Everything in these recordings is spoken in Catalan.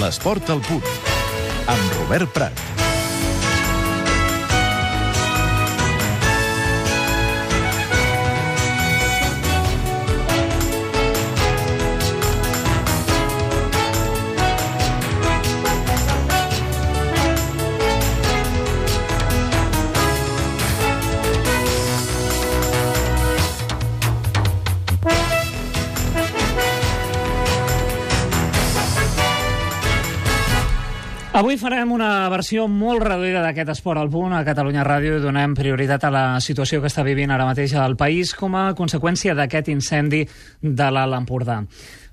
L'esport al punt. Amb Robert Prat. Avui farem una versió molt reduïda d'aquest esport al punt a Catalunya Ràdio i donem prioritat a la situació que està vivint ara mateix el país com a conseqüència d'aquest incendi de l'Alt Empordà.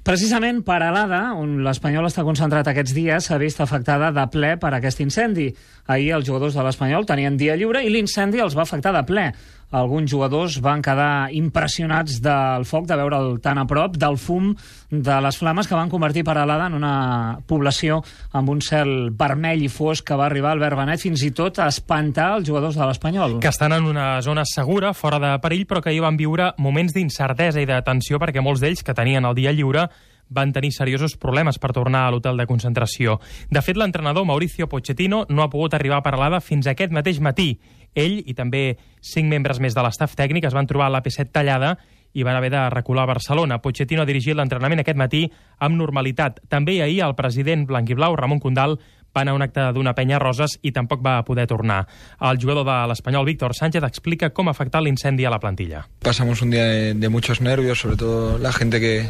Precisament Paralada, on l'Espanyol està concentrat aquests dies, s'ha vist afectada de ple per aquest incendi. Ahir els jugadors de l'Espanyol tenien dia lliure i l'incendi els va afectar de ple. Alguns jugadors van quedar impressionats del foc, de veure'l tan a prop, del fum de les flames que van convertir Paralada en una població amb un cel vermell i fosc que va arribar al Benet fins i tot a espantar els jugadors de l'Espanyol. Que estan en una zona segura, fora de perill, però que hi van viure moments d'incertesa i de tensió perquè molts d'ells que tenien el dia lliure van tenir seriosos problemes per tornar a l'hotel de concentració. De fet, l'entrenador Mauricio Pochettino no ha pogut arribar a Paralada fins aquest mateix matí. Ell i també cinc membres més de l'estaf tècnic es van trobar l'AP7 tallada i van haver de recular a Barcelona. Pochettino ha dirigit l'entrenament aquest matí amb normalitat. També ahir el president blanquiblau, Ramon Condal, va anar a un acte d'una penya Roses i tampoc va poder tornar. El jugador de l'Espanyol, Víctor Sánchez, explica com ha afectat l'incendi a la plantilla. Pasamos un día de, de muchos nervios, sobre todo la gente que,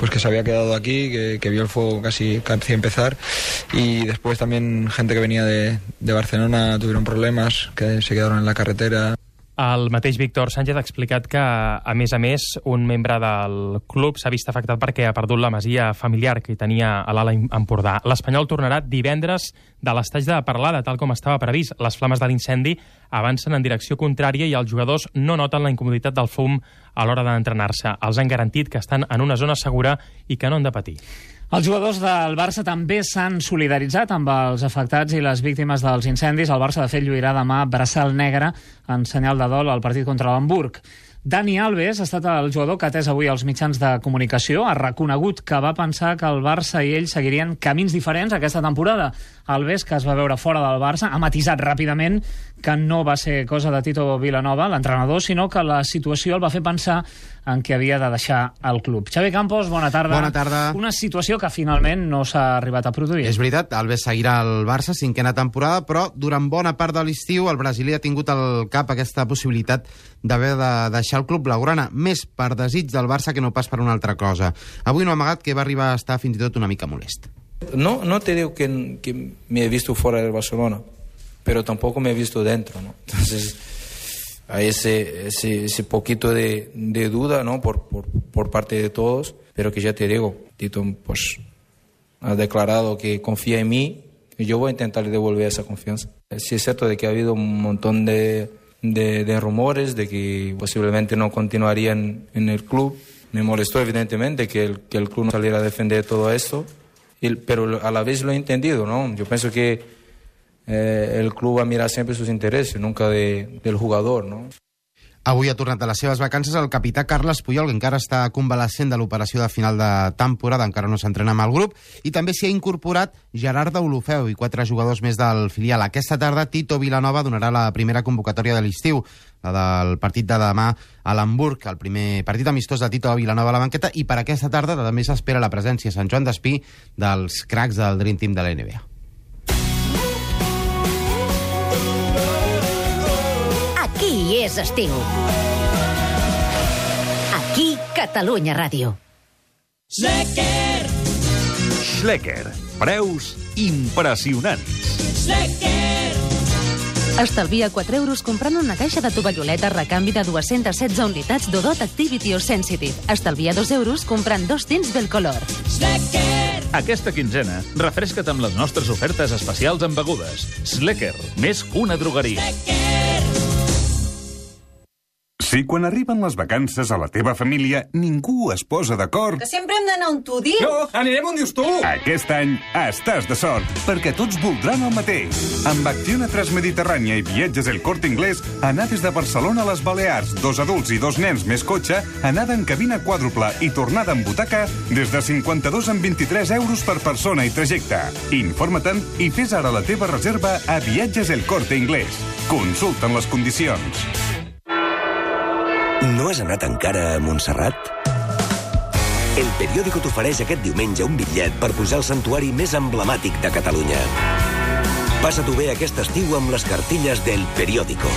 pues que se había quedado aquí, que, vio el fuego casi, casi empezar y después también gente que venía de, de Barcelona tuvieron problemas, que se quedaron en la carretera. El mateix Víctor Sánchez ha explicat que, a més a més, un membre del club s'ha vist afectat perquè ha perdut la masia familiar que hi tenia a l'Ala Empordà. L'Espanyol tornarà divendres de l'estatge de Parlada, tal com estava previst. Les flames de l'incendi avancen en direcció contrària i els jugadors no noten la incomoditat del fum a l'hora d'entrenar-se. Els han garantit que estan en una zona segura i que no han de patir. Els jugadors del Barça també s'han solidaritzat amb els afectats i les víctimes dels incendis. El Barça, de fet, lluirà demà braçal negre en senyal de dol al partit contra l'Hamburg. Dani Alves ha estat el jugador que ha atès avui els mitjans de comunicació, ha reconegut que va pensar que el Barça i ell seguirien camins diferents aquesta temporada. Alves, que es va veure fora del Barça, ha matisat ràpidament que no va ser cosa de Tito Vilanova, l'entrenador, sinó que la situació el va fer pensar en què havia de deixar el club. Xavi Campos, bona tarda. Bona tarda. Una situació que finalment no s'ha arribat a produir. És veritat, Alves seguirà al Barça, cinquena temporada, però durant bona part de l'estiu el brasiler ha tingut al cap aquesta possibilitat d'haver de deixar el club blaugrana, més per desig del Barça que no pas per una altra cosa. Avui no ha amagat que va arribar a estar fins i tot una mica molest. No, no te digo que, me he visto fuera del Barcelona, pero tampoco me he visto dentro. Entonces, hay ese, poquito de, de duda, ¿no? Por, parte de todos, pero que ya te digo, Tito, pues, ha declarado que confía en mí y yo voy a intentar devolver esa confianza. Sí es cierto de que ha habido un montón de, de, de rumores de que posiblemente no continuarían en el club. Me molestó evidentemente que el, que el club no saliera a defender todo esto, pero a la vez lo he entendido, ¿no? Yo pienso que eh, el club va a mirar sempre sus interessos, nunca de, del jugador, no? Avui ha tornat a les seves vacances el capità Carles Puyol, que encara està convalescent de l'operació de final de temporada, encara no s'entrena amb el grup, i també s'hi ha incorporat Gerard Deulofeu i quatre jugadors més del filial. Aquesta tarda Tito Vilanova donarà la primera convocatòria de l'estiu, la del partit de demà a l'Hamburg, el primer partit amistós de Tito Vilanova a la banqueta, i per aquesta tarda també s'espera la presència a Sant Joan d'Espí dels cracs del Dream Team de la NBA. És estiu. Aquí, Catalunya Ràdio. Schlecker. Schlecker. Preus impressionants. Schlecker. Estalvia 4 euros comprant una caixa de tovalloleta a recanvi de 216 unitats d'Odot Activity o Sensitive. Estalvia 2 euros comprant dos tins del color. Schlecker. Aquesta quinzena, refresca't amb les nostres ofertes especials en begudes. Schlecker, més que una drogueria. Schlecker. Si quan arriben les vacances a la teva família ningú es posa d'acord... Que sempre hem d'anar on tu dius. No, anirem on dius tu! Aquest any estàs de sort, perquè tots voldran el mateix. Amb Acciona Transmediterrània i Viatges El Corte Inglés, anar des de Barcelona a les Balears, dos adults i dos nens més cotxe, anada en cabina quàdrupla i tornada en butaca, des de 52 en 23 euros per persona i trajecte. Informa-te'n i fes ara la teva reserva a Viatges El Corte Inglés. Consulta'n les condicions. No has anat encara a Montserrat? El periòdico t'ofereix aquest diumenge un bitllet per pujar al santuari més emblemàtic de Catalunya. Passa-t'ho bé aquest estiu amb les cartilles del periòdico.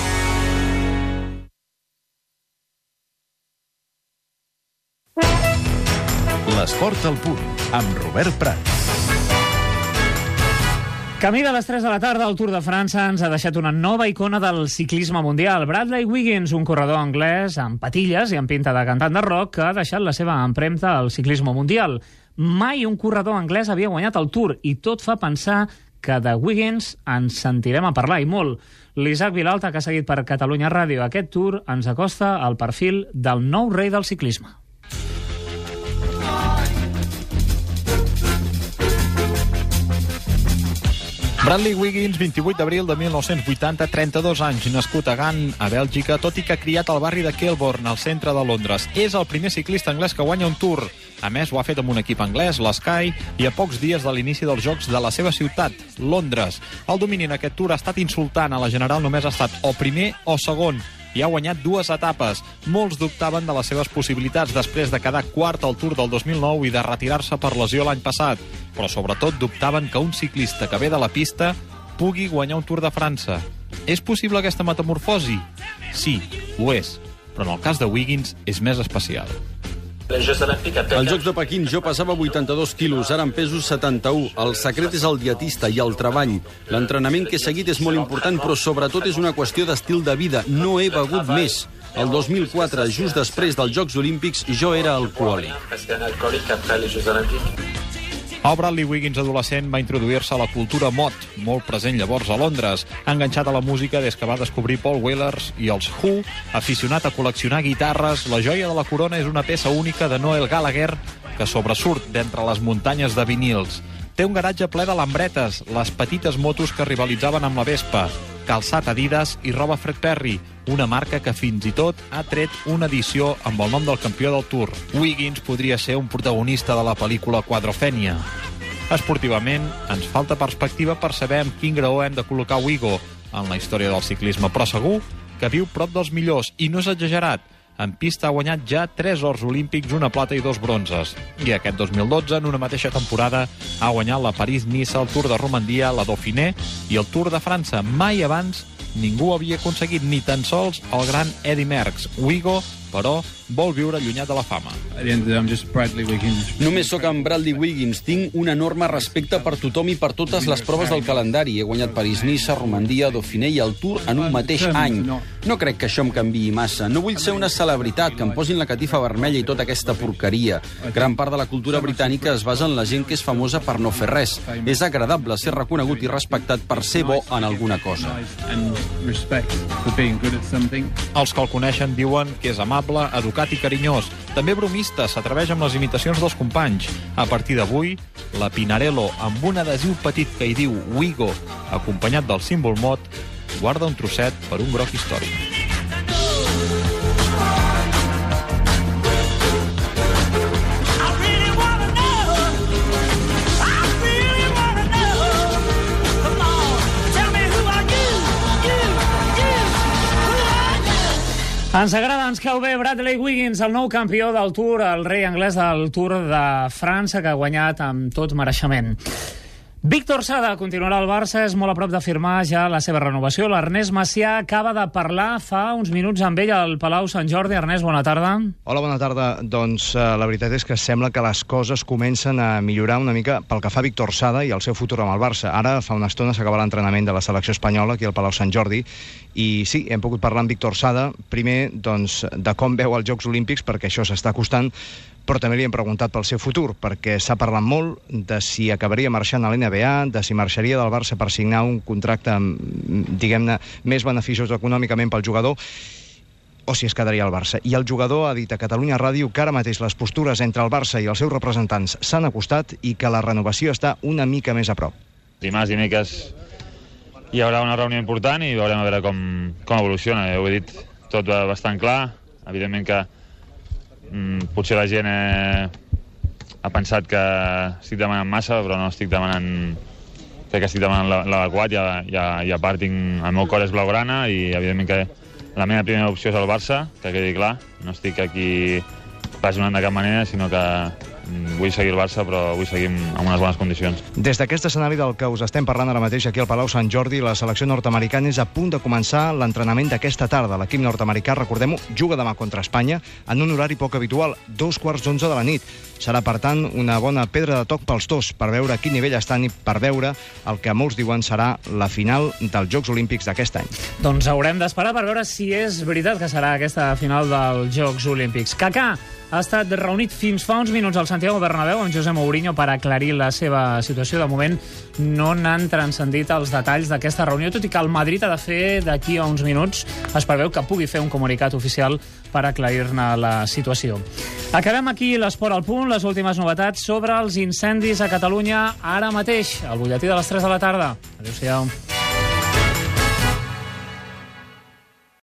L'esport al punt, amb Robert Prat. Camí de les 3 de la tarda, el Tour de França ens ha deixat una nova icona del ciclisme mundial. Bradley Wiggins, un corredor anglès amb patilles i amb pinta de cantant de rock, que ha deixat la seva empremta al ciclisme mundial. Mai un corredor anglès havia guanyat el Tour i tot fa pensar que de Wiggins ens sentirem a parlar i molt. L'Isaac Vilalta, que ha seguit per Catalunya Ràdio aquest Tour, ens acosta al perfil del nou rei del ciclisme. Bradley Wiggins, 28 d'abril de 1980, 32 anys, nascut a Gant, a Bèlgica, tot i que ha criat al barri de Kilburn, al centre de Londres. És el primer ciclista anglès que guanya un Tour. A més, ho ha fet amb un equip anglès, l'Sky, i a pocs dies de l'inici dels Jocs de la seva ciutat, Londres. El domini en aquest Tour ha estat insultant. A la general només ha estat o primer o segon i ha guanyat dues etapes. Molts dubtaven de les seves possibilitats després de quedar quart al Tour del 2009 i de retirar-se per lesió l'any passat. Però sobretot dubtaven que un ciclista que ve de la pista pugui guanyar un Tour de França. És possible aquesta metamorfosi? Sí, ho és. Però en el cas de Wiggins és més especial. Als Jocs de Pequín jo pesava 82 quilos, ara em peso 71. El secret és el dietista i el treball. L'entrenament que he seguit és molt important, però sobretot és una qüestió d'estil de vida. No he begut més. El 2004, just després dels Jocs Olímpics, jo era alcohòlic. El Bradley Wiggins adolescent va introduir-se a la cultura mod, molt present llavors a Londres, enganxat a la música des que va descobrir Paul Wellers i els Who, aficionat a col·leccionar guitarres, la joia de la corona és una peça única de Noel Gallagher que sobresurt d'entre les muntanyes de vinils. Té un garatge ple de lambretes, les petites motos que rivalitzaven amb la Vespa, calçat Adidas i roba Fred Perry, una marca que fins i tot ha tret una edició amb el nom del campió del Tour. Wiggins podria ser un protagonista de la pel·lícula Quadrofènia. Esportivament, ens falta perspectiva per saber amb quin graó hem de col·locar Wigo en la història del ciclisme, però segur que viu prop dels millors, i no és exagerat. En pista ha guanyat ja 3 ors olímpics, una plata i dos bronzes. I aquest 2012, en una mateixa temporada, ha guanyat la París-Niça, el Tour de Romandia, la Dauphiné i el Tour de França. Mai abans ningú havia aconseguit ni tan sols el gran Eddy Merckx. Wigo, però, vol viure allunyat de la fama. Només sóc en Bradley Wiggins. Tinc un enorme respecte per tothom i per totes les proves del calendari. He guanyat París-Niça, Romandia, Dauphiné i el Tour en un mateix any. No crec que això em canviï massa. No vull ser una celebritat, que em posin la catifa vermella i tota aquesta porqueria. Gran part de la cultura britànica es basa en la gent que és famosa per no fer res. És agradable ser reconegut i respectat per ser bo en alguna cosa. Els que el coneixen diuen que és amable, educat i carinyós. També bromista, s'atreveix amb les imitacions dels companys. A partir d'avui, la Pinarello, amb un adhesiu petit que hi diu Wigo, acompanyat del símbol mot, guarda un trosset per un groc històric. Ens agrada, ens cau bé Bradley Wiggins, el nou campió del Tour, el rei anglès del Tour de França, que ha guanyat amb tot mereixement. Víctor Sada continuarà al Barça, és molt a prop de firmar ja la seva renovació. L'Ernest Macià acaba de parlar fa uns minuts amb ell al Palau Sant Jordi. Ernest, bona tarda. Hola, bona tarda. Doncs uh, la veritat és que sembla que les coses comencen a millorar una mica pel que fa a Víctor Sada i el seu futur amb el Barça. Ara, fa una estona, s'acaba l'entrenament de la selecció espanyola aquí al Palau Sant Jordi i sí, hem pogut parlar amb Víctor Sada, primer doncs, de com veu els Jocs Olímpics, perquè això s'està acostant, però també li hem preguntat pel seu futur, perquè s'ha parlat molt de si acabaria marxant a l'NBA, de si marxaria del Barça per signar un contracte, diguem-ne, més beneficiós econòmicament pel jugador, o si es quedaria al Barça. I el jugador ha dit a Catalunya Ràdio que ara mateix les postures entre el Barça i els seus representants s'han acostat i que la renovació està una mica més a prop. Dimarts, dimecres hi haurà una reunió important i veurem a veure com, com evoluciona. Ja ho he dit tot bastant clar. Evidentment que mm, potser la gent eh, ha pensat que estic demanant massa, però no estic demanant crec que estic demanant l'adequat i, a, i, i a part tinc, el meu cor és blaugrana i evidentment que la meva primera opció és el Barça, que quedi clar. No estic aquí pressionant de cap manera, sinó que vull seguir el Barça, però vull seguir en unes bones condicions. Des d'aquest escenari del que us estem parlant ara mateix aquí al Palau Sant Jordi, la selecció nord-americana és a punt de començar l'entrenament d'aquesta tarda. L'equip nord-americà, recordem-ho, juga demà contra Espanya en un horari poc habitual, dos quarts d'onze de la nit. Serà, per tant, una bona pedra de toc pels dos per veure a quin nivell estan i per veure el que molts diuen serà la final dels Jocs Olímpics d'aquest any. Doncs haurem d'esperar per veure si és veritat que serà aquesta final dels Jocs Olímpics. Kaká ha estat reunit fins fa uns minuts al Santiago Bernabéu amb José Mourinho per aclarir la seva situació. De moment no n'han transcendit els detalls d'aquesta reunió, tot i que el Madrid ha de fer d'aquí a uns minuts. Es preveu que pugui fer un comunicat oficial per aclarir-ne la situació. Acabem aquí l'Esport al punt, les últimes novetats sobre els incendis a Catalunya ara mateix, al butlletí de les 3 de la tarda. Adéu-siau.